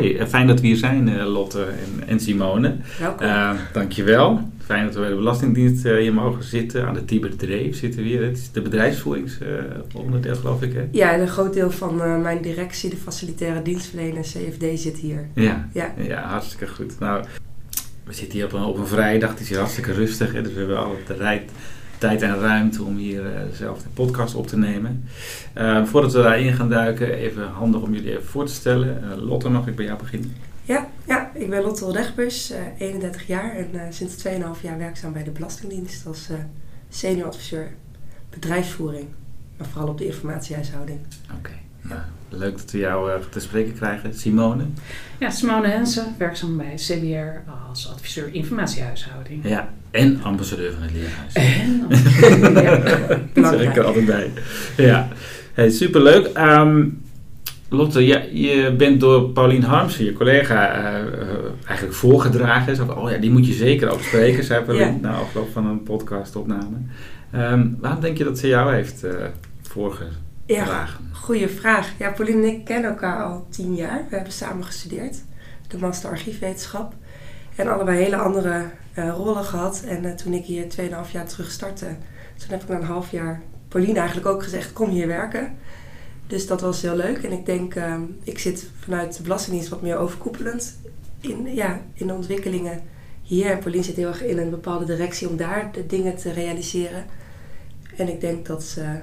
Mooi. Eh, fijn dat we hier zijn, eh, Lotte en, en Simone. Welkom. Uh, dankjewel. Fijn dat we bij de Belastingdienst hier mogen zitten. Aan de Tiber Dreef zitten we hier. Het is de bedrijfsvoeringsonderdeel, geloof ik. Hè? Ja, een groot deel van mijn directie, de facilitaire dienstverlener CFD, zit hier. Ja, ja. ja hartstikke goed. Nou, we zitten hier op een, op een vrijdag. Het is hier hartstikke rustig. Hè? Dus we hebben al de rijdt tijd en ruimte om hier uh, zelf de podcast op te nemen. Uh, voordat we daarin gaan duiken, even handig om jullie even voor te stellen. Uh, Lotte, mag ik bij jou beginnen? Ja, ja ik ben Lotte Regbus, 31 jaar en sinds 2,5 jaar werkzaam bij de Belastingdienst als senior adviseur bedrijfsvoering, maar vooral op de informatiehuishouding. Oké. Okay. Nou, leuk dat we jou te spreken krijgen. Simone? Ja, Simone Hensen, werkzaam bij CBR als adviseur informatiehuishouding. Ja, en ambassadeur van het Leerhuis. En ambassadeur, ja. Dat zeg ik er altijd bij. Ja, hey, superleuk. Um, Lotte, ja, je bent door Paulien Harmsen, je collega, uh, uh, eigenlijk voorgedragen. Van, oh ja, die moet je zeker ook spreken, zei Paulien ja. na afloop van een podcastopname. Um, waarom denk je dat ze jou heeft uh, voorgedragen? Ja, goede vraag. Ja, Paulien en ik kennen elkaar al tien jaar. We hebben samen gestudeerd, de master archiefwetenschap. En allebei hele andere uh, rollen gehad. En uh, toen ik hier 2,5 jaar terug startte, toen heb ik na een half jaar Pauline eigenlijk ook gezegd: kom hier werken. Dus dat was heel leuk. En ik denk, uh, ik zit vanuit de Belastingdienst wat meer overkoepelend in, ja, in de ontwikkelingen hier. En Pauline zit heel erg in een bepaalde directie om daar de dingen te realiseren. En ik denk dat ze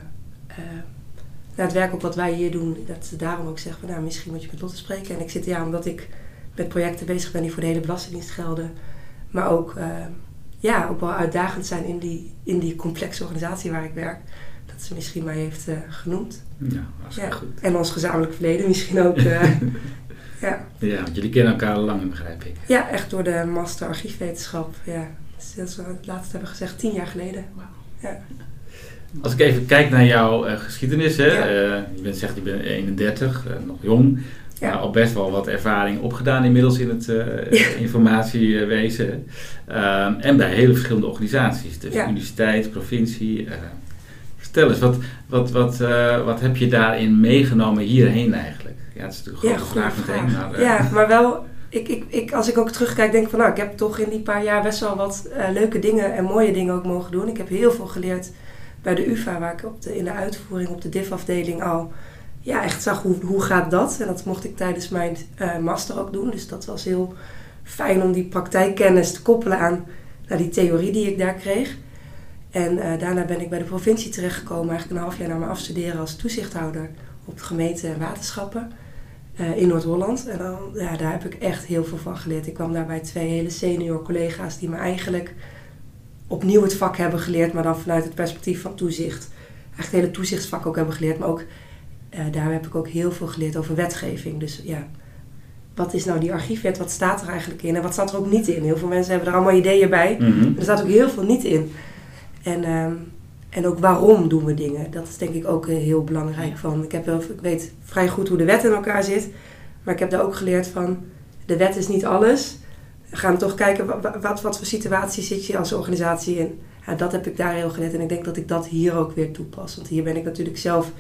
het werk ook wat wij hier doen, dat ze daarom ook zeggen: van, nou, misschien moet je met Lotte spreken. En ik zit ja, omdat ik met projecten bezig ben die voor de hele Belastingdienst gelden. Maar ook, uh, ja, ook wel uitdagend zijn in die, in die complexe organisatie waar ik werk. Dat ze misschien mij heeft uh, genoemd. Ja, hartstikke ja. goed. En ons gezamenlijk verleden misschien ook. Uh, ja. ja, want jullie kennen elkaar al lang, begrijp ik. Ja, echt door de master archiefwetenschap. Ja, dat is we het laatst hebben gezegd, tien jaar geleden. Wow. Ja. Als ik even kijk naar jouw uh, geschiedenis, hè, ja. uh, je bent, zegt je bent 31, uh, nog jong, ja. maar al best wel wat ervaring opgedaan inmiddels in het ja. informatiewezen. Ehm, en bij hele verschillende organisaties, dus universiteit, provincie. vertel eens, wat, wat, wat, wat heb je daarin meegenomen hierheen eigenlijk? Ja, het is natuurlijk een grote vraag meteen. Maar, ja, maar wel ik, ik, ik, als ik ook terugkijk, denk ik van nou, ik heb toch in die paar jaar best wel wat uh, leuke dingen en mooie dingen ook mogen doen. Ik heb heel veel geleerd bij de UvA, waar ik op de, in de uitvoering op de DIF-afdeling al ja, echt zag hoe, hoe gaat dat. En dat mocht ik tijdens mijn uh, master ook doen. Dus dat was heel fijn om die praktijkkennis te koppelen aan naar die theorie die ik daar kreeg. En uh, daarna ben ik bij de provincie terechtgekomen, eigenlijk een half jaar na mijn afstuderen als toezichthouder op gemeenten en waterschappen uh, in Noord-Holland. En dan, ja, daar heb ik echt heel veel van geleerd. Ik kwam daar bij twee hele senior collega's die me eigenlijk opnieuw het vak hebben geleerd, maar dan vanuit het perspectief van toezicht. Eigenlijk het hele toezichtsvak ook hebben geleerd, maar ook uh, daar heb ik ook heel veel geleerd over wetgeving. Dus ja, wat is nou die archiefwet? Wat staat er eigenlijk in? En wat staat er ook niet in? Heel veel mensen hebben er allemaal ideeën bij, mm -hmm. er staat ook heel veel niet in. En, um, en ook waarom doen we dingen? Dat is denk ik ook uh, heel belangrijk. Van, ik, heb wel, ik weet vrij goed hoe de wet in elkaar zit, maar ik heb daar ook geleerd van de wet is niet alles gaan toch kijken wat, wat, wat, voor situatie zit je als organisatie in. Dat heb ik daar heel geleerd en ik denk dat ik dat hier ook weer toepas. Want hier ben ik natuurlijk zelf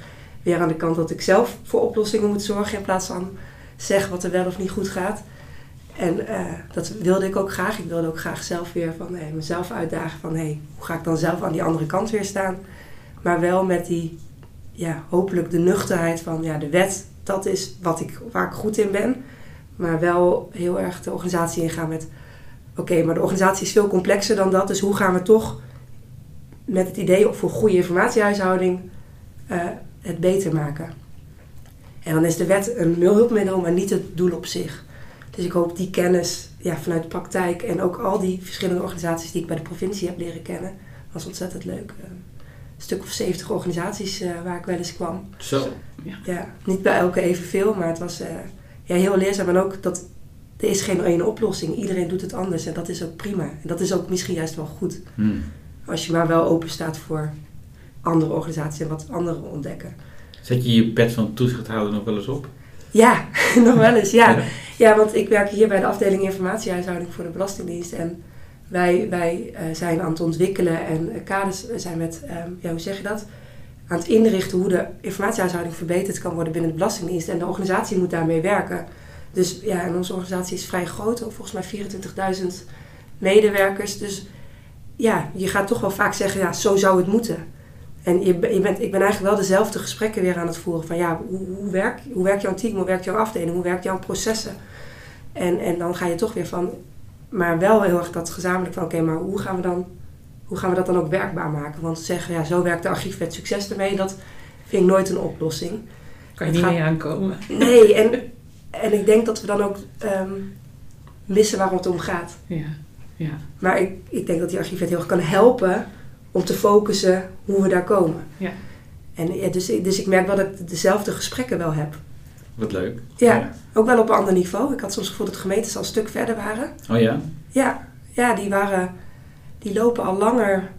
weer aan de kant dat ik zelf voor oplossingen moet zorgen in plaats van zeg wat er wel of niet goed gaat. En uh, dat wilde ik ook graag. Ik wilde ook graag zelf weer van hey, mezelf uitdagen van hey, hoe ga ik dan zelf aan die andere kant weer staan. Maar wel met die ja, hopelijk de nuchterheid van ja, de wet, dat is wat ik, waar ik goed in ben. Maar wel heel erg de organisatie ingaan met, oké, maar de organisatie is veel complexer dan dat. Dus hoe gaan we toch met het idee voor goede informatiehuishouding uh, het beter maken? En dan is de wet een hulpmiddel, maar niet het doel op zich. Dus ik hoop die kennis ja, vanuit de praktijk en ook al die verschillende organisaties die ik bij de provincie heb leren kennen, was ontzettend leuk. Een stuk of 70 organisaties uh, waar ik wel eens kwam. Zo. Ja. ja, niet bij elke evenveel, maar het was ja, heel leerzaam. En ook dat er is geen ene oplossing. Iedereen doet het anders en dat is ook prima. En dat is ook misschien juist wel goed. Hmm. Als je maar wel open staat voor andere organisaties en wat anderen ontdekken. Zet je je pet van toezichthouder nog wel eens op? Ja, nog wel eens, ja. ja. want ik werk hier bij de afdeling informatiehuishouding voor de Belastingdienst. En wij, wij uh, zijn aan het ontwikkelen en uh, kaders zijn met, um, ja, hoe zeg je dat? Aan het inrichten hoe de informatiehuishouding verbeterd kan worden binnen de Belastingdienst. En de organisatie moet daarmee werken. Dus ja, en onze organisatie is vrij groot, volgens mij 24.000 medewerkers. Dus ja, je gaat toch wel vaak zeggen, ja, zo zou het moeten. En je, bent, ik ben eigenlijk wel dezelfde gesprekken weer aan het voeren. Van ja, hoe, hoe, werkt, hoe werkt jouw team? Hoe werkt jouw afdeling? Hoe werkt jouw processen? En, en dan ga je toch weer van... Maar wel heel erg dat gezamenlijk van... Oké, maar hoe gaan, we dan, hoe gaan we dat dan ook werkbaar maken? Want zeggen, ja, zo werkt de archiefwet succes ermee. Dat vind ik nooit een oplossing. Kan je niet mee aankomen. Nee, en, en ik denk dat we dan ook um, missen waarom het om gaat. Ja, ja. Maar ik, ik denk dat die archiefwet heel erg kan helpen om te focussen hoe we daar komen. Ja. En ja, dus, dus ik merk wel dat ik dezelfde gesprekken wel heb. Wat leuk. Ja, ja, ook wel op een ander niveau. Ik had soms het gevoel dat gemeentes al een stuk verder waren. Oh ja? Ja, ja die, waren, die lopen al langer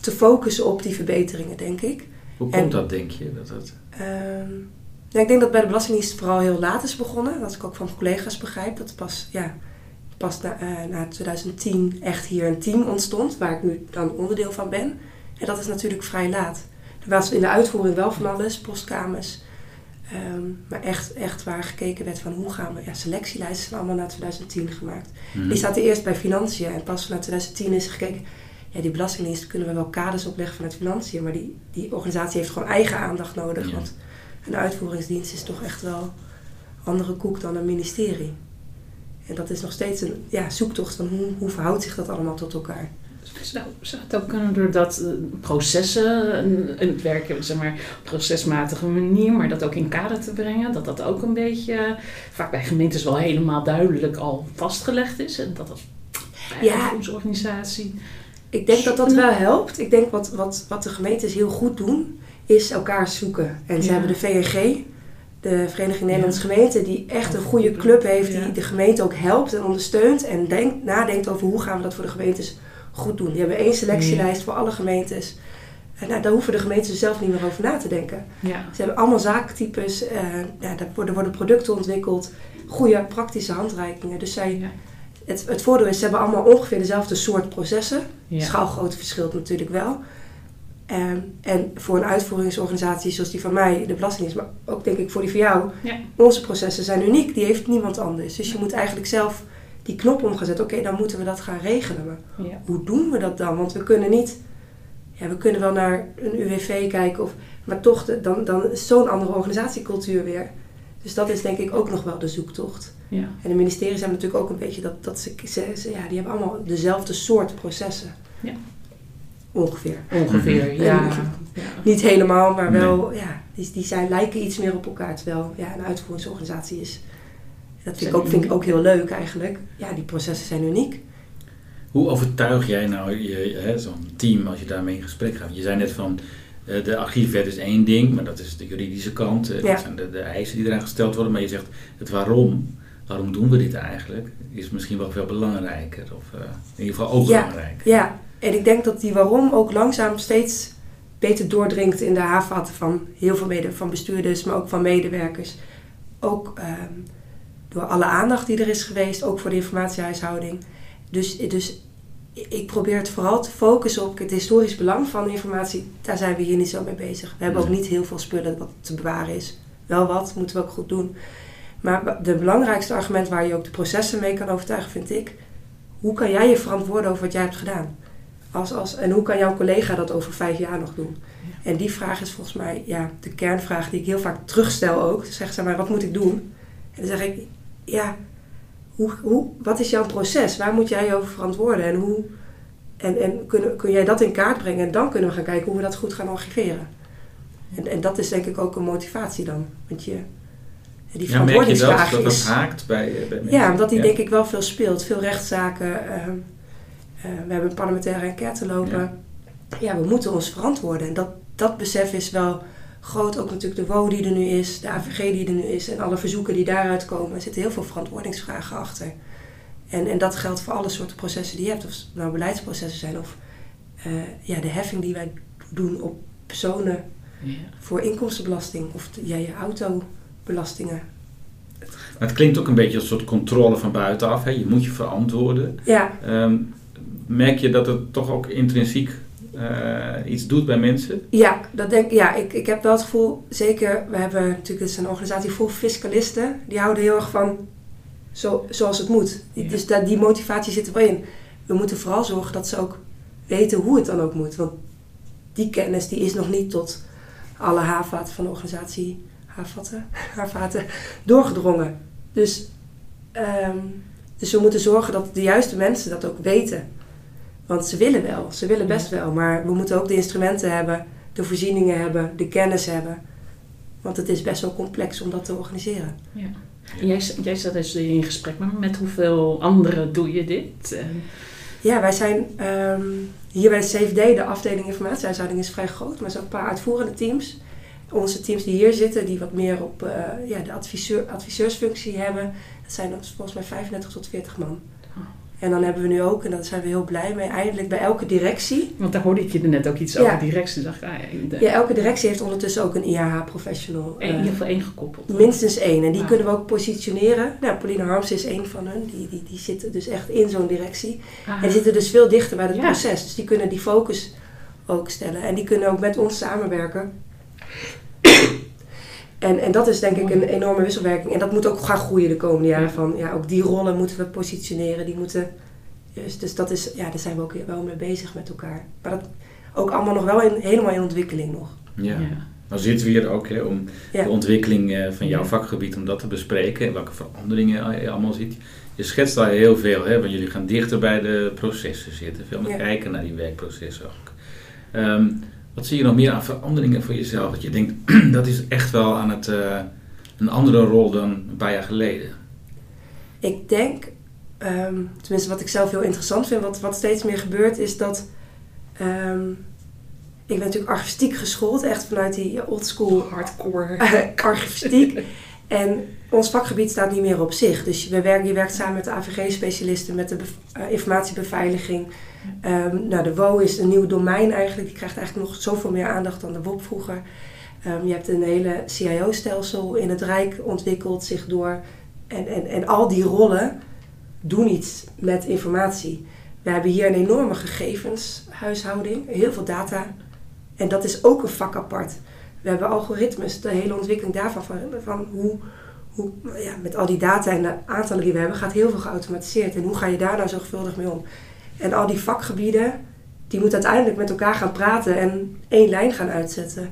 te focussen op die verbeteringen, denk ik. Hoe komt dat, denk je? Dat dat... Um, ja, ik denk dat bij de Belastingdienst vooral heel laat is begonnen. Dat ik ook van collega's begrijp. Dat pas ja, pas na, uh, na 2010 echt hier een team ontstond, waar ik nu dan onderdeel van ben. En dat is natuurlijk vrij laat. Er was in de uitvoering wel van alles, postkamers. Um, maar echt, echt waar gekeken werd van hoe gaan we... Ja, selectielijsten zijn allemaal na 2010 gemaakt. Mhm. Die zaten eerst bij financiën en pas vanuit 2010 is gekeken... Ja, die belastingdienst kunnen we wel kaders opleggen vanuit financiën. Maar die, die organisatie heeft gewoon eigen aandacht nodig. Ja. Want een uitvoeringsdienst is toch echt wel andere koek dan een ministerie. En dat is nog steeds een ja, zoektocht van hoe, hoe verhoudt zich dat allemaal tot elkaar. Zou, zou het ook kunnen doordat uh, processen, en het werken zeg maar, op procesmatige manier, maar dat ook in kader te brengen, dat dat ook een beetje, uh, vaak bij gemeentes wel helemaal duidelijk al vastgelegd is. En dat dat bij Ja. onze organisatie. Ik denk dat dat wel helpt. Ik denk wat, wat, wat de gemeentes heel goed doen, is elkaar zoeken. En ze Ja. hebben de VNG, de Vereniging Nederlandse Gemeenten, die echt een goede club heeft, die Ja. de gemeente ook helpt en ondersteunt. En denkt, nadenkt over hoe gaan we dat voor de gemeentes goed doen. Die hebben één selectielijst voor alle gemeentes. En nou, daar hoeven de gemeenten zelf niet meer over na te denken. Ja. Ze hebben allemaal zaaktypes, eh ja, daar worden, worden producten ontwikkeld, goede praktische handreikingen. Dus zij, Ja. het, het voordeel is, ze hebben allemaal ongeveer dezelfde soort processen. Ja. Schaalgrootte verschilt natuurlijk wel. Ehm, en voor een uitvoeringsorganisatie zoals die van mij, de Belastingdienst, maar ook denk ik voor die van jou, Ja. onze processen zijn uniek. Die heeft niemand anders. Dus je moet eigenlijk zelf die knop omgezet. Oké, dan moeten we dat gaan regelen. Maar Ja. hoe doen we dat dan? Want we kunnen niet. Ja, we kunnen wel naar een UWV kijken, of, maar toch, de- dan, dan is zo'n andere organisatiecultuur weer. Dus dat is denk ik ook nog wel de zoektocht. Ja. En de ministeries hebben natuurlijk ook een beetje dat, dat ze, ze, ze- ja, die hebben allemaal dezelfde soort processen. Ja. Ongeveer. Ongeveer, ja. Niet helemaal, maar wel, ja, die, die zijn, lijken iets meer op elkaar. Terwijl ja, een uitvoeringsorganisatie is. Dat vind ik, ook, vind ik ook heel leuk eigenlijk. Ja, die processen zijn uniek. Hoe overtuig jij nou je, hè, zo'n team als je daarmee in gesprek gaat? Je zei net van eh, de archiefwet is één ding, maar dat is de juridische kant. eh, Ja. Dat zijn de, de eisen die eraan gesteld worden. Maar je zegt het waarom, waarom doen we dit eigenlijk, is misschien wel veel belangrijker. Of eh, in ieder geval ook Ja. belangrijk. Ja, en ik denk dat die waarom ook langzaam steeds beter doordringt in de haarvaten van heel veel mede, van bestuurders, maar ook van medewerkers. Ook ehm, door alle aandacht die er is geweest, ook voor de informatiehuishouding. Dus, dus ik probeer het vooral te focussen op het historisch belang van informatie. Daar zijn we hier niet zo mee bezig. We hebben ook niet heel veel spullen wat te bewaren is. Wel wat, moeten we ook goed doen. Maar de belangrijkste argument waar je ook de processen mee kan overtuigen, vind ik. Hoe kan jij je verantwoorden over wat jij hebt gedaan? Als, als, en hoe kan jouw collega dat over vijf jaar nog doen? En die vraag is volgens mij ja, de kernvraag die ik heel vaak terugstel ook. Zeg ze maar, wat moet ik doen? En dan zeg ik, ja, hoe, hoe, wat is jouw proces? Waar moet jij je over verantwoorden? En, hoe, en, en kun, kun jij dat in kaart brengen? En dan kunnen we gaan kijken hoe we dat goed gaan archiveren. En, en dat is denk ik ook een motivatie dan. Want je, die ja, merk je dat, verantwoordingsvraag dat is... haakt bij, eh, bij mensen? Ja, omdat die Ja. denk ik wel veel speelt. Veel rechtszaken. ehm, eh, we hebben een parlementaire enquête lopen. Ja. we moeten ons verantwoorden. En dat, dat besef is wel groot. Ook natuurlijk de WO die er nu is, de AVG die er nu is en alle verzoeken die daaruit komen. Er zitten heel veel verantwoordingsvragen achter. En, en dat geldt voor alle soorten processen die je hebt. Of het nou beleidsprocessen zijn of eh, ja, de heffing die wij doen op personen Ja. voor inkomstenbelasting. Of de- ja, je autobelastingen. Maar het klinkt ook een beetje als een soort controle van buitenaf. Hè? Je moet je verantwoorden. Ja, Ehm, merk je dat het toch ook intrinsiek eh, iets doet bij mensen? Ja, dat denk, ja ik, ik heb wel het gevoel, zeker, we hebben natuurlijk, het is een organisatie vol fiscalisten, die houden heel erg van zo, zoals het moet. Ja. Dus dat, die motivatie zit er wel in. We moeten vooral zorgen dat ze ook weten hoe het dan ook moet. Want die kennis die is nog niet tot alle haarvaten van de organisatie, haarvaten, haarvaten doorgedrongen. Dus, ehm, dus we moeten zorgen dat de juiste mensen dat ook weten. Want ze willen wel, ze willen best wel, maar we moeten ook de instrumenten hebben, de voorzieningen hebben, de kennis hebben. Want het is best wel complex om dat te organiseren. Ja. En Jij, jij zat dus in gesprek, maar met hoeveel anderen doe je dit? Ja, wij zijn ehm, hier bij de CFD, de afdeling informatiehuishouding is vrij groot, maar er zijn ook een paar uitvoerende teams. Onze teams die hier zitten, die wat meer op eh, ja, de adviseur, adviseursfunctie hebben, dat zijn volgens mij 35 tot 40 man. En dan hebben we nu ook, en daar zijn we heel blij mee, eindelijk bij elke directie Want daar hoorde ik je net ook iets Ja. over directie. Dacht, ah, ja, de- Ja, elke directie heeft ondertussen ook een IAH-professional. in ieder geval één gekoppeld. minstens één. En die Ah. kunnen we ook positioneren. Nou, Pauline Harms is één van hun. Die, die, die zitten dus echt in zo'n directie. Ah. En die zitten dus veel dichter bij het Ja. proces. Dus die kunnen die focus ook stellen. En die kunnen ook met ons samenwerken. En, en dat is denk ik een enorme wisselwerking. En dat moet ook gaan groeien de komende jaren. Ja. Van, ja, ook die rollen moeten we positioneren. Die moeten, dus, dus dat is, ja, daar zijn we ook wel mee bezig met elkaar. Maar dat ook allemaal nog wel in, helemaal in ontwikkeling nog. Ja. Ja. Nou zitten we hier ook hè, om Ja. de ontwikkeling eh, van jouw vakgebied, om dat te bespreken en welke veranderingen je allemaal ziet. Je schetst daar heel veel, hè, want jullie gaan dichter bij de processen zitten, veel meer Ja. kijken naar die werkprocessen ook. Ehm, wat zie je nog meer aan veranderingen voor jezelf? Dat je denkt, dat is echt wel aan het, eh, een andere rol dan een paar jaar geleden. Ik denk, ehm, tenminste wat ik zelf heel interessant vind, wat, wat steeds meer gebeurt, is dat. ehm, ik ben natuurlijk archivistiek geschoold, echt vanuit die old school Hardcore. archivistiek. En ons vakgebied staat niet meer op zich. Dus we werken, je werkt samen met de AVG-specialisten, met de eh, informatiebeveiliging. Ehm, nou, de WO is een nieuw domein eigenlijk. Die krijgt eigenlijk nog zoveel meer aandacht dan de WOP vroeger. Ehm, je hebt een hele CIO-stelsel in het Rijk ontwikkeld zich door. En, en, en al die rollen doen iets met informatie. We hebben hier een enorme gegevenshuishouding, heel veel data. En dat is ook een vak apart. We hebben algoritmes, de hele ontwikkeling daarvan, van, van hoe, ja, met al die data en de aantallen die we hebben, gaat heel veel geautomatiseerd. En hoe ga je daar nou zorgvuldig mee om? En al die vakgebieden, die moeten uiteindelijk met elkaar gaan praten en één lijn gaan uitzetten.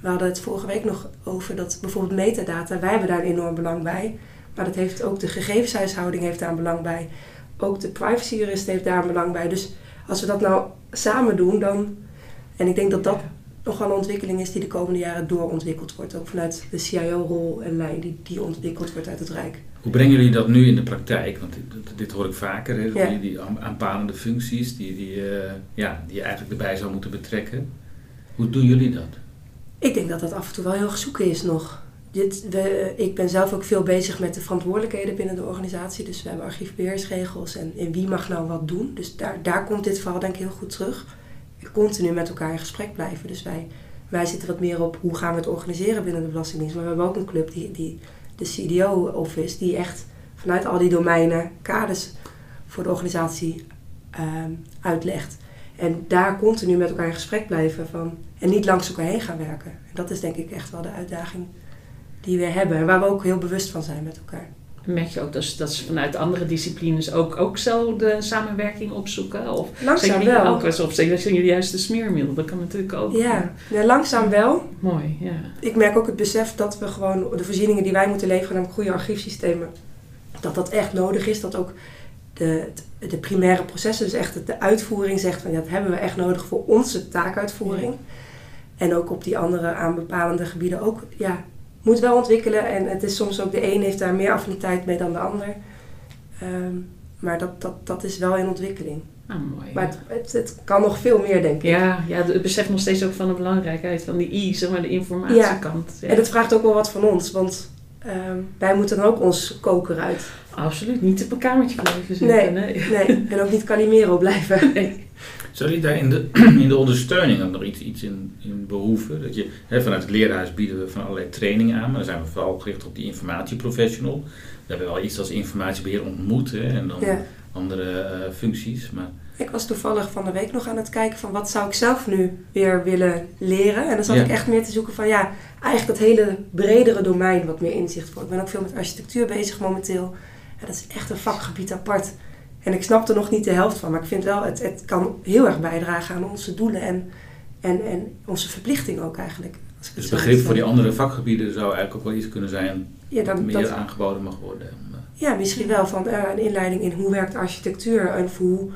We hadden het vorige week nog over dat bijvoorbeeld metadata, wij hebben daar een enorm belang bij. Maar dat heeft ook de gegevenshuishouding heeft daar een belang bij. Ook de privacyjurist heeft daar een belang bij. Dus als we dat nou samen doen, dan... En ik denk dat dat nog wel een ontwikkeling is die de komende jaren doorontwikkeld wordt. Ook vanuit de CIO-rol en lijn die, die ontwikkeld wordt uit het Rijk. Hoe brengen jullie dat nu in de praktijk? Want dit, dit hoor ik vaker, hè? Ja. Die, die aan- aanpalende functies die, die, eh, ja, die je eigenlijk erbij zou moeten betrekken. Hoe doen jullie dat? Ik denk dat dat af en toe wel heel erg zoeken is nog. Dit, we, ik ben zelf ook veel bezig met de verantwoordelijkheden binnen de organisatie. Dus we hebben archiefbeheersregels en, en wie mag nou wat doen. Dus daar, daar komt dit verhaal denk ik heel goed terug. Continu met elkaar in gesprek blijven. Dus wij, wij zitten wat meer op hoe gaan we het organiseren binnen de Belastingdienst. Maar we hebben ook een club, die, die, de CDO-office, die echt vanuit al die domeinen kaders voor de organisatie ehm, uitlegt. En daar continu met elkaar in gesprek blijven van, en niet langs elkaar heen gaan werken. En dat is denk ik echt wel de uitdaging die we hebben en waar we ook heel bewust van zijn met elkaar. Merk je ook dat, dat ze vanuit andere disciplines ook, ook zo de samenwerking opzoeken? Of Langzaam jullie wel. Ook, of zijn jullie juist de smeermiddel? Dat kan natuurlijk ook. Ja, ja, langzaam wel. Mooi, ja. Ik merk ook het besef dat we gewoon de voorzieningen die wij moeten leveren, namelijk goede archiefsystemen, dat dat echt nodig is. Dat ook de, de primaire processen, dus echt de uitvoering zegt van ja, dat hebben we echt nodig voor onze taakuitvoering. En ook op die andere aanbepalende gebieden ook, ja, moet wel ontwikkelen. En het is soms ook de een heeft daar meer affiniteit mee dan de ander. Ehm, maar dat, dat, dat is wel in ontwikkeling. Ah, mooi. Maar het, het, het kan nog veel meer, denk ik. Ja, ja, het beseft nog steeds ook van de belangrijkheid van die I, zeg maar, de informatiekant. Ja. En het vraagt ook wel wat van ons, want ehm, wij moeten dan ook ons koker uit. Absoluut, niet op een kamertje blijven zitten. Nee, Nee. nee. En ook niet Calimero blijven. Nee. Zou je daar in de, in de ondersteuning ook nog iets, iets in, in behoeven? Dat je, hè, vanuit het leerhuis bieden we van allerlei trainingen aan, maar dan zijn we vooral gericht op die informatieprofessional. We hebben wel iets als informatiebeheer ontmoet hè, en dan Ja. andere eh, functies. Maar Ik was toevallig van de week nog aan het kijken van wat zou ik zelf nu weer willen leren. En dan zat Ja. ik echt meer te zoeken van ja, eigenlijk dat hele bredere domein wat meer inzicht voor. Ik ben ook veel met architectuur bezig momenteel. En dat is echt een vakgebied apart. En ik snap er nog niet de helft van, maar ik vind wel, het, het kan heel erg bijdragen aan onze doelen en, en, en onze verplichting ook eigenlijk. Als ik het dus zo begrip voor die andere vakgebieden zou eigenlijk ook wel iets kunnen zijn ja, dat meer dat, aangeboden mag worden. Eh, Ja, misschien wel van eh, een inleiding in hoe werkt architectuur en hoe,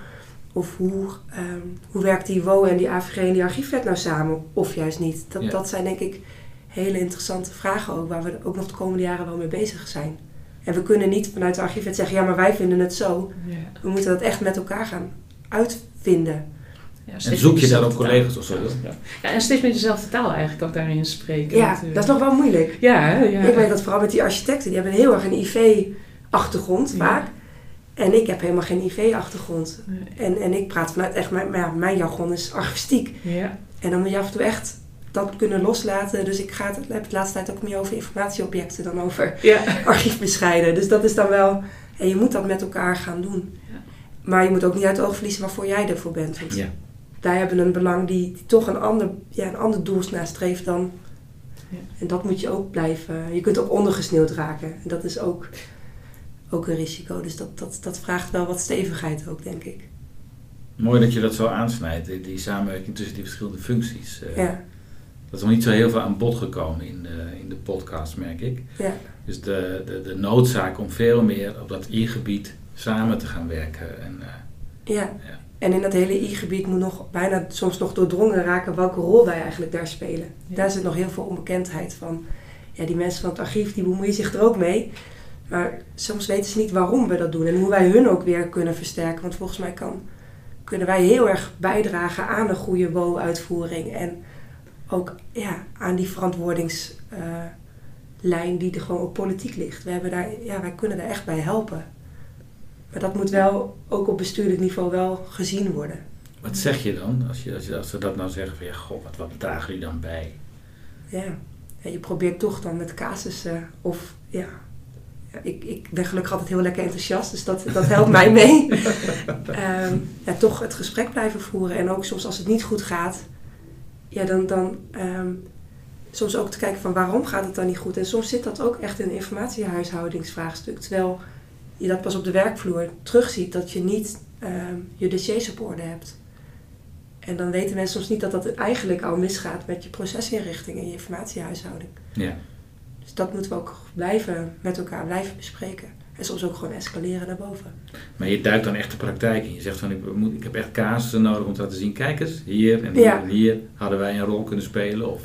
of hoe, ehm, hoe werkt die WO en die AVG en die archiefwet nou samen of juist niet. Dat, Ja. dat zijn denk ik hele interessante vragen ook waar we ook nog de komende jaren wel mee bezig zijn. En we kunnen niet vanuit de archiefwet zeggen, ja maar wij vinden het zo. Ja. We moeten dat echt met elkaar gaan uitvinden. Ja, en zoek je daar ook dezelfde collega's of zo? Ja. ja, en steeds meer dezelfde taal eigenlijk ook daarin spreken. Ja, natuurlijk. dat is nog wel moeilijk. Ja, hè, ja. Ik weet dat vooral met die architecten, die hebben heel erg een IV-achtergrond Ja. vaak. En ik heb helemaal geen IV-achtergrond. Nee. En, en ik praat vanuit echt, mijn, maar ja, mijn jargon is archivistiek. Ja. En dan moet je af en toe echt dat kunnen loslaten. Dus ik ga het, heb het de laatste tijd ook meer over informatieobjecten dan over Ja. archief bescheiden. Dus dat is dan wel, en je moet dat met elkaar gaan doen. Ja. Maar je moet ook niet uit het oog verliezen waarvoor jij ervoor bent. Want Ja. wij hebben een belang die, die toch een ander, ja, een ander doel nastreeft dan. Ja. En dat moet je ook blijven. Je kunt ook ondergesneeuwd raken. En dat is ook, ook een risico. Dus dat, dat, dat vraagt wel wat stevigheid ook, denk ik. Mooi dat je dat zo aansnijdt, die, die samenwerking tussen die verschillende functies. Eh, Ja, Dat is nog niet zo heel veel aan bod gekomen in de, in de podcast, merk ik. ja. Dus de, de, de noodzaak om veel meer op dat I-gebied samen te gaan werken. En, eh, Ja. Ja. En in dat hele I-gebied moet nog bijna soms nog doordrongen raken welke rol wij eigenlijk daar spelen. Ja. Daar zit nog heel veel onbekendheid van. Ja, die mensen van het archief die bemoeien zich er ook mee. Maar soms weten ze niet waarom we dat doen en hoe wij hun ook weer kunnen versterken. Want volgens mij kan, kunnen wij heel erg bijdragen aan een goede WO-uitvoering. En ook ja, aan die verantwoordingslijn die er gewoon op politiek ligt. We hebben daar, ja, wij kunnen daar echt bij helpen. Maar dat moet wel ook op bestuurlijk niveau wel gezien worden. wat zeg je dan als, je, als, je, als ze dat nou zeggen van ja, goh, wat, wat dragen jullie dan bij? Ja. Je probeert toch dan met casussen of ja. ja, ik, ik ben gelukkig altijd heel lekker enthousiast, dus dat, dat helpt mij mee. Ehm, ja, toch het gesprek blijven voeren. En ook soms als het niet goed gaat, ja, dan, dan ehm, soms ook te kijken van waarom gaat het dan niet goed. En soms zit dat ook echt in een informatiehuishoudingsvraagstuk. Terwijl je dat pas op de werkvloer terugziet, dat je niet ehm, je dossiers op orde hebt. En dan weten mensen soms niet dat dat eigenlijk al misgaat met je procesinrichting en je informatiehuishouding. Ja. Dus dat moeten we ook blijven met elkaar blijven bespreken. En soms ook gewoon escaleren naar boven. Maar je duikt dan echt de praktijk in. Je zegt van ik, moet, ik heb echt casussen nodig om te laten zien, kijk eens, hier en hier Ja. en hier hadden wij een rol kunnen spelen. Of,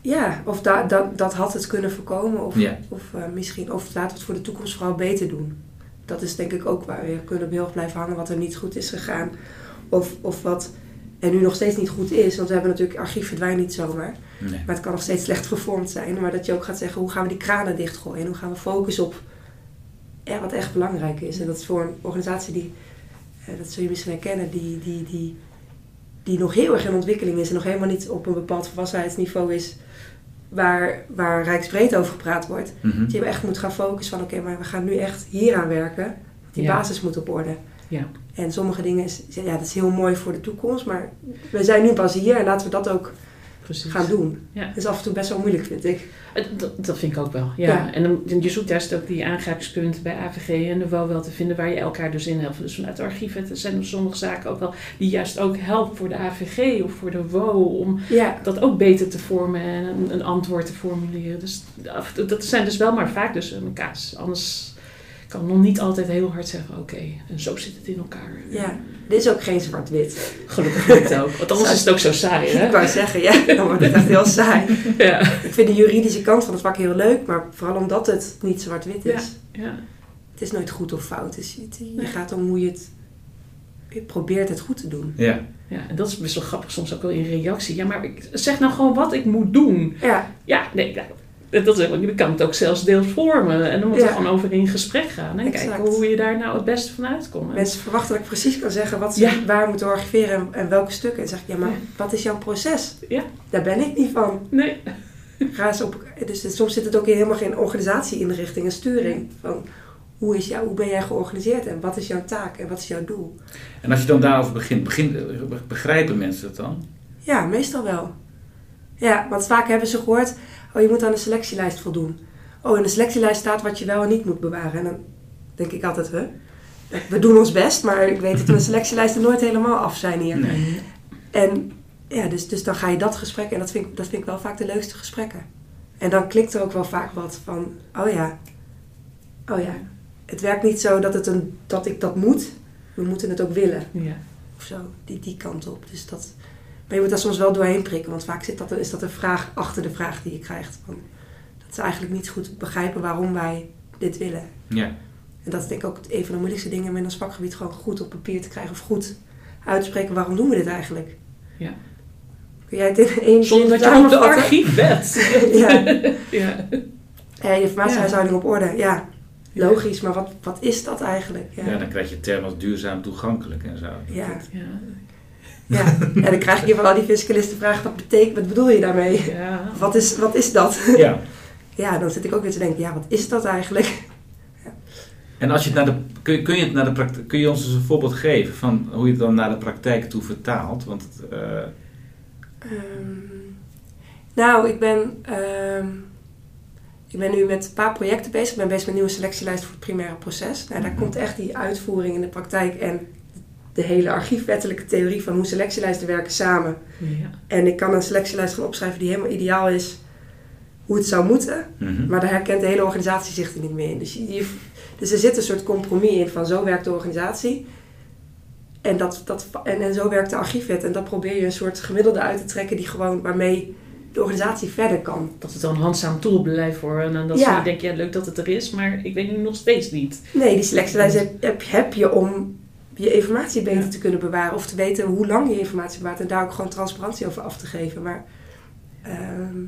Ja, of da, dat, dat had het kunnen voorkomen. Of, Ja. of eh, misschien, of laten we het voor de toekomst vooral beter doen. Dat is denk ik ook waar we kunnen heel erg blijven hangen wat er niet goed is gegaan. Of, of wat er nu nog steeds niet goed is. Want we hebben natuurlijk, archief verdwijnt niet zomaar. nee. Maar het kan nog steeds slecht gevormd zijn. Maar dat je ook gaat zeggen, hoe gaan we die kranen dichtgooien? En hoe gaan we focussen op ja, wat echt belangrijk is. En dat is voor een organisatie die, eh, dat zul je misschien herkennen, die, die, die, die nog heel erg in ontwikkeling is. En nog helemaal niet op een bepaald volwassenheidsniveau is waar, waar rijksbreed over gepraat wordt. Mhm. Dat je echt moet gaan focussen van oké, maar we gaan nu echt hier aan werken. Die Ja. basis moet op orde. Ja. En sommige dingen is, ja, dat is heel mooi voor de toekomst, maar we zijn nu pas hier en laten we dat ook precies. gaan doen. Ja. Dat is af en toe best wel moeilijk, vind ik. Dat, dat vind ik ook wel, ja. Ja. En dan, je zoekt juist ook die aangrijpingspunten bij AVG en de WO wel te vinden waar je elkaar dus in helpt. Dus vanuit de archieven er zijn er sommige zaken ook wel die juist ook helpen voor de AVG of voor de WO om Ja, dat ook beter te vormen en een, een antwoord te formuleren. Dus dat zijn dus wel maar vaak dus een kaas. Anders kan ik nog niet altijd heel hard zeggen, oké, en zo zit het in elkaar. ja. Dit is ook geen zwart-wit. Gelukkig niet ook, want anders is het ook zo saai, Ik hè? wou zeggen, ja, dan wordt het echt heel saai. Ja. Ik vind de juridische kant van het vak heel leuk, maar vooral omdat het niet zwart-wit is. ja. Het is nooit goed of fout. Dus het- je Nee. gaat om hoe je het... Je probeert het goed te doen. Ja. Ja, en dat is best wel grappig soms ook wel in reactie. Ja, maar ik, zeg nou gewoon wat ik moet doen. Ja, Ja, nee, ja, dat is, je kan het ook zelfs deels vormen. En dan moet Ja. je gewoon over in gesprek gaan. En Exact. kijken hoe je daar nou het beste van uitkomt. mensen verwachten dat ik precies kan zeggen wat ze Ja. waar moeten archiveren en, en welke stukken. En dan zeg ik, ja, maar Ja. wat is jouw proces? Ja. Daar ben ik niet van. Nee. Ga eens op, dus het- soms zit het ook in helemaal geen organisatieinrichting en sturing. Van hoe, is jou, hoe ben jij georganiseerd en wat is jouw taak en wat is jouw doel? En als je dan daarover begint, begin, begrijpen mensen dat dan? Ja, meestal wel. Ja, want vaak hebben ze gehoord, oh je moet aan de selectielijst voldoen. Oh, in de selectielijst staat wat je wel en niet moet bewaren. En dan denk ik altijd, hè? We doen ons best, maar ik weet dat de selectielijsten nooit helemaal af zijn hier. Nee. En ja, dus, dus dan ga je dat gesprek, en dat vind, ik, dat vind ik wel vaak de leukste gesprekken. En dan klikt er ook wel vaak wat van, oh ja, oh ja. Het werkt niet zo dat, het een, dat ik dat moet, we moeten het ook willen. Ja. Of zo, die, die kant op. Dus dat, maar je moet daar soms wel doorheen prikken, want vaak zit dat, is dat een vraag achter de vraag die je krijgt. Van, dat ze eigenlijk niet goed begrijpen waarom wij dit willen. Ja. En dat is denk ik ook een van de moeilijkste dingen in ons vakgebied, gewoon goed op papier te krijgen of goed uitspreken waarom doen we dit eigenlijk. Ja. Kun jij het in één Zonder dat je op de samenvatten? archiefwet. Ja. ja. Ja, informatiehuishouding op orde, ja. Ja. Logisch, maar wat, wat is dat eigenlijk? Ja. Ja. dan krijg je termen als duurzaam toegankelijk en zo. Ja. Ja. Ja. en dan krijg je van al die fiscalisten vragen, wat betekent, wat bedoel je daarmee? Ja. Wat is, wat is dat? Ja. Ja, dan zit ik ook weer te denken, ja, wat is dat eigenlijk? En als je het naar de, kun, je, kun, je het naar de praktijk, kun je ons eens een voorbeeld geven van hoe je het dan naar de praktijk toe vertaalt? Want het, eh, Ehm, nou, ik ben, ehm, ik ben nu met een paar projecten bezig. Ik ben bezig met een nieuwe selectielijst voor het primaire proces. Nou, daar Mhm. komt echt die uitvoering in de praktijk en de hele archiefwettelijke theorie van hoe selectielijsten werken samen. Ja. En ik kan een selectielijst gaan opschrijven die helemaal ideaal is hoe het zou moeten. mhm. Maar daar herkent de hele organisatie zich er niet meer in. Dus, je, je- dus er zit een soort compromis in van zo werkt de organisatie. En, dat, dat, en, en zo werkt de archiefwet. En dat probeer je een soort gemiddelde uit te trekken die gewoon waarmee de organisatie verder kan. Dat het dan een handzaam tool blijft voor. En dan dat Ja. ze denken, ja, leuk dat het er is, maar ik weet nu nog steeds niet. Nee, die selectielijst heb, heb, heb je om je informatie beter Ja. te kunnen bewaren. Of te weten hoe lang je informatie bewaart. En daar ook gewoon transparantie over af te geven. Maar ehm,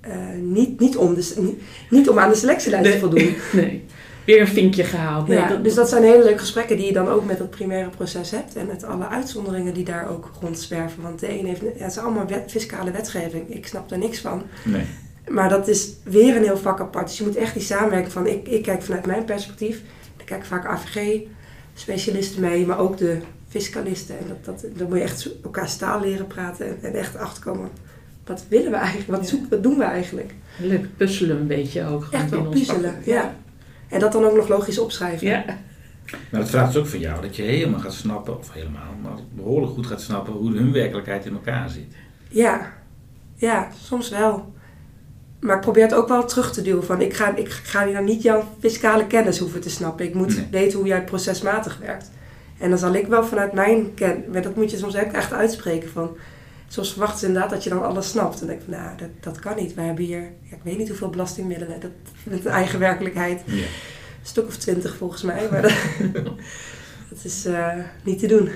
eh, niet, niet, om de, niet, niet om aan de selectielijst te voldoen. Nee. Weer een vinkje gehaald. Nee, ja, dat, dus dat zijn hele leuke gesprekken die je dan ook met het primaire proces hebt. En met alle uitzonderingen die daar ook rondzwerven. Want de een heeft, ja, het is allemaal wet, fiscale wetgeving. Ik snap er niks van. Nee. Maar dat is weer een heel vak apart. Dus je moet echt die samenwerking van, ik, ik kijk vanuit mijn perspectief. Daar kijken vaak AVG-specialisten mee, maar ook de fiscalisten. En dat, dat, dan moet je echt elkaar staal leren praten en, en echt achterkomen. Wat willen we eigenlijk? Wat, Ja. zoeken, wat doen we eigenlijk? Leuk puzzelen een beetje ook. gewoon Echt wel puzzelen, ja. En dat dan ook nog logisch opschrijven. Ja. Maar dat vraagt dus ook van jou dat je helemaal gaat snappen, of helemaal, maar behoorlijk goed gaat snappen hoe hun werkelijkheid in elkaar zit. Ja, ja, soms wel. Maar ik probeer het ook wel terug te duwen. Van, ik, ga, ik ga hier nou niet jouw fiscale kennis hoeven te snappen. Ik moet Nee. weten hoe jij procesmatig werkt. En dan zal ik wel vanuit mijn kennis... Dat moet je soms ook echt uitspreken. Van, soms verwachten ze inderdaad dat je dan alles snapt. En dan denk ik van, nou, dat, dat kan niet. Wij hebben hier, ja, ik weet niet hoeveel belastingmiddelen. Dat, met een eigen werkelijkheid. Ja. Een stuk of twintig volgens mij. Maar dat, dat is eh, niet te doen.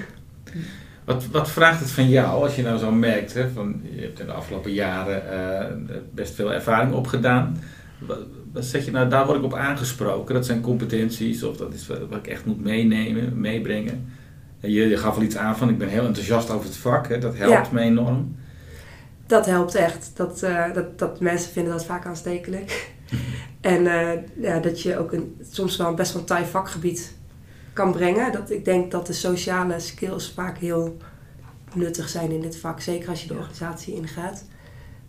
Wat, wat vraagt het van jou als je nou zo merkt, hè, van, je hebt in de afgelopen jaren eh, best veel ervaring opgedaan. Wat, wat zeg je nou, daar word ik op aangesproken, dat zijn competenties of dat is wat, wat ik echt moet meenemen, meebrengen. En je, je gaf al iets aan van, ik ben heel enthousiast over het vak, hè, dat helpt Ja. me enorm. Dat helpt echt. Dat, eh, dat, dat mensen vinden dat vaak aanstekelijk. en eh, ja, dat je ook een, soms wel best wel een taai vakgebied kan brengen. Dat, ik denk dat de sociale skills vaak heel nuttig zijn in dit vak. Zeker als je de organisatie ingaat.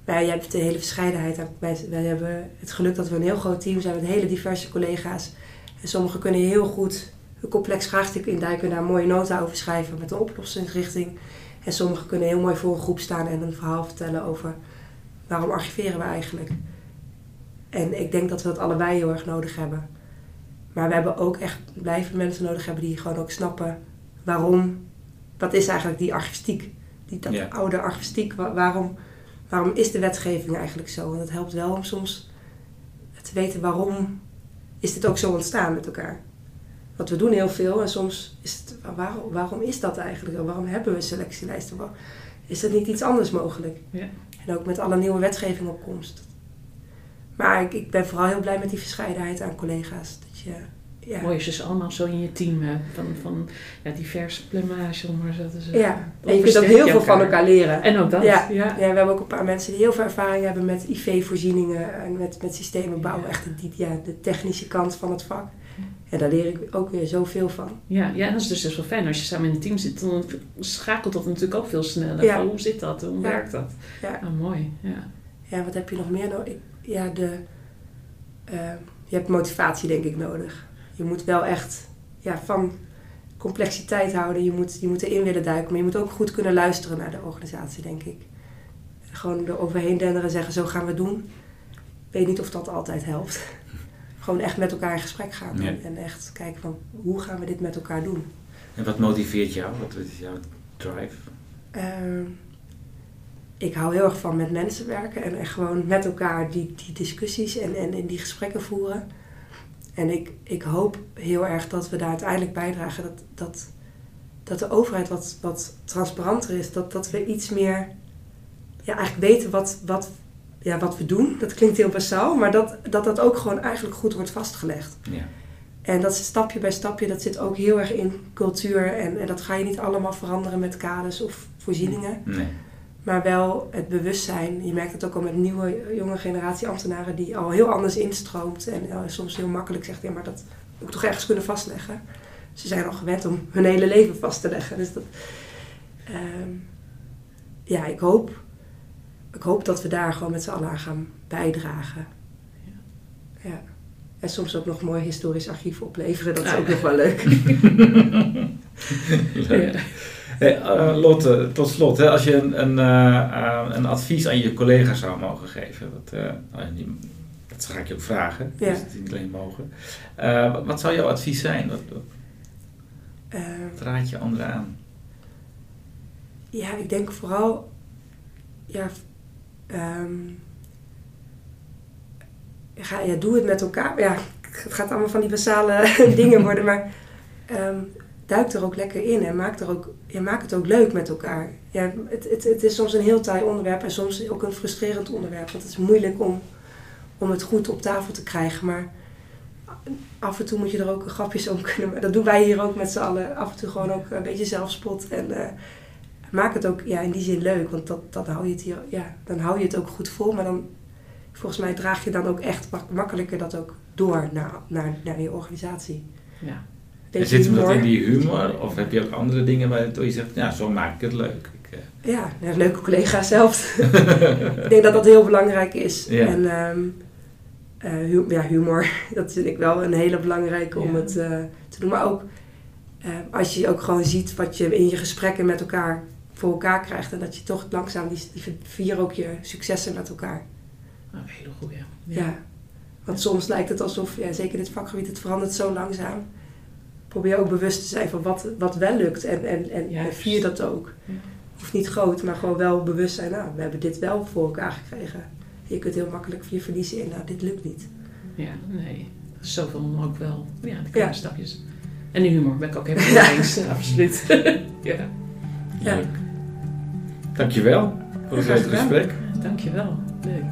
Wij hebben de hele verscheidenheid. Wij, wij hebben het geluk dat we een heel groot team zijn met hele diverse collega's. En sommigen kunnen heel goed een complex vraagstuk induiken en daar een mooie nota over schrijven met een oplossingsrichting. En sommigen kunnen heel mooi voor een groep staan en een verhaal vertellen over waarom archiveren we eigenlijk. En ik denk dat we dat allebei heel erg nodig hebben. Maar we hebben ook echt blijvend mensen nodig hebben die gewoon ook snappen waarom, wat is eigenlijk die archivistiek? Die, dat Ja. oude archivistiek, wa- waarom, waarom is de wetgeving eigenlijk zo? Want het helpt wel om soms te weten waarom is dit ook zo ontstaan met elkaar. Want we doen heel veel en soms is het, waarom, waarom is dat eigenlijk? Waarom hebben we selectielijsten? Is er niet iets anders mogelijk? Ja. En ook met alle nieuwe wetgeving op komst. Maar ik, ik ben vooral heel blij met die verscheidenheid aan collega's. Je, ja, Mooi je ze allemaal zo in je team hebt. Van, van ja, diverse plumage, om maar zo te zeggen. ja. En je kunt ook heel veel van elkaar leren. En ook dat, Ja. ja. Ja, we hebben ook een paar mensen die heel veel ervaring hebben met IV-voorzieningen en met, met systemen bouwen. Echt de, ja, de technische kant van het vak. En daar leer ik ook weer zoveel van. Ja, ja, en dat is dus best wel fijn. Als je samen in een team zit, dan schakelt dat natuurlijk ook veel sneller. Ja. Van, hoe zit dat? Hoe Ja. werkt dat? Ja. Ah, mooi. Ja. Ja, wat heb je nog meer nodig? Ja, de, eh, je hebt motivatie denk ik nodig. Je moet wel echt ja, van complexiteit houden. Je moet, je moet erin willen duiken. Maar je moet ook goed kunnen luisteren naar de organisatie, denk ik. Gewoon er overheen denderen en zeggen, zo gaan we het doen. Ik weet niet of dat altijd helpt. Gewoon echt met elkaar in gesprek gaan. Ja. En, en echt kijken van, hoe gaan we dit met elkaar doen? En wat motiveert jou? Wat is jouw drive? Ehm, ik hou heel erg van met mensen werken en echt gewoon met elkaar die, die discussies en, en, en die gesprekken voeren. En ik, ik hoop heel erg dat we daar uiteindelijk bijdragen dat, dat, dat de overheid wat, wat transparanter is. Dat, dat we iets meer ja, eigenlijk weten wat, wat, ja, wat we doen. Dat klinkt heel basaal, maar dat, dat dat ook gewoon eigenlijk goed wordt vastgelegd. Ja. En dat is stapje bij stapje, dat zit ook heel erg in cultuur. En, en dat ga je niet allemaal veranderen met kaders of voorzieningen. Nee. Maar wel het bewustzijn. Je merkt het ook al met nieuwe, jonge generatie ambtenaren die al heel anders instroomt. En eh, soms heel makkelijk zegt, ja, maar dat moet ik toch ergens kunnen vastleggen. Ze zijn al gewend om hun hele leven vast te leggen. Dus dat, ehm, ja, ik hoop, ik hoop dat we daar gewoon met z'n allen aan gaan bijdragen. Ja. En soms ook nog mooi historisch archief opleveren. Dat is Ah, ook ja. nog wel leuk. Leuk. Hey, eh, Lotte, tot slot, hè, als je een, een, eh, een advies aan je collega's zou mogen geven, dat, eh, nou, dat ga ik je ook vragen, Ja. dus het niet alleen mogen. Wat, wat zou jouw advies zijn? Wat, wat Ehm, raad je anderen aan? Ja, ik denk vooral, ja, ehm, ga, ja, doe het met elkaar. Ja, het gaat allemaal van die basale dingen worden, maar ehm, duik er ook lekker in en maak, er ook, ja, maak het ook leuk met elkaar. Ja, het, het, het is soms een heel taai onderwerp en soms ook een frustrerend onderwerp, want het is moeilijk om, om het goed op tafel te krijgen, maar af en toe moet je er ook grapjes om kunnen. Dat doen wij hier ook met z'n allen. Af en toe gewoon ook een beetje zelfspot en eh, maak het ook ja, in die zin leuk, want dat, dat hou je het hier, ja, dan hou je het ook goed vol. Maar dan, volgens mij draag je dan ook echt mak- makkelijker dat ook door naar, naar, naar je organisatie. Ja. En zit hem dat in die humor? Of heb je ook andere dingen waar je zegt, ja, zo maak ik het leuk? Ik, eh, Ja, ja, leuke collega's zelf. ik denk dat dat heel belangrijk is. Ja. En ehm, eh, hu- ja, humor, dat vind ik wel een hele belangrijke om Ja. het eh, te doen. Maar ook eh, als je ook gewoon ziet wat je in je gesprekken met elkaar voor elkaar krijgt. En dat je toch langzaam, die, die vier ook je successen met elkaar. Nou, een hele goeie. Ja. Want soms lijkt het alsof, ja, zeker in dit vakgebied, het verandert zo langzaam. Probeer ook bewust te zijn van wat, wat wel lukt en, en, en, vier dat ook. Ja. Hoeft niet groot, maar gewoon wel bewust zijn. Nou, we hebben dit wel voor elkaar gekregen. Je kunt heel makkelijk je verliezen in, nou, dit lukt niet. Ja, nee. Zoveel ook wel. Ja, de kleine Ja. stapjes. En de humor ben ik ook helemaal mee eens. Absoluut. ja. Ja. Leuk. Dankjewel voor het gesprek. Dankjewel. Leuk.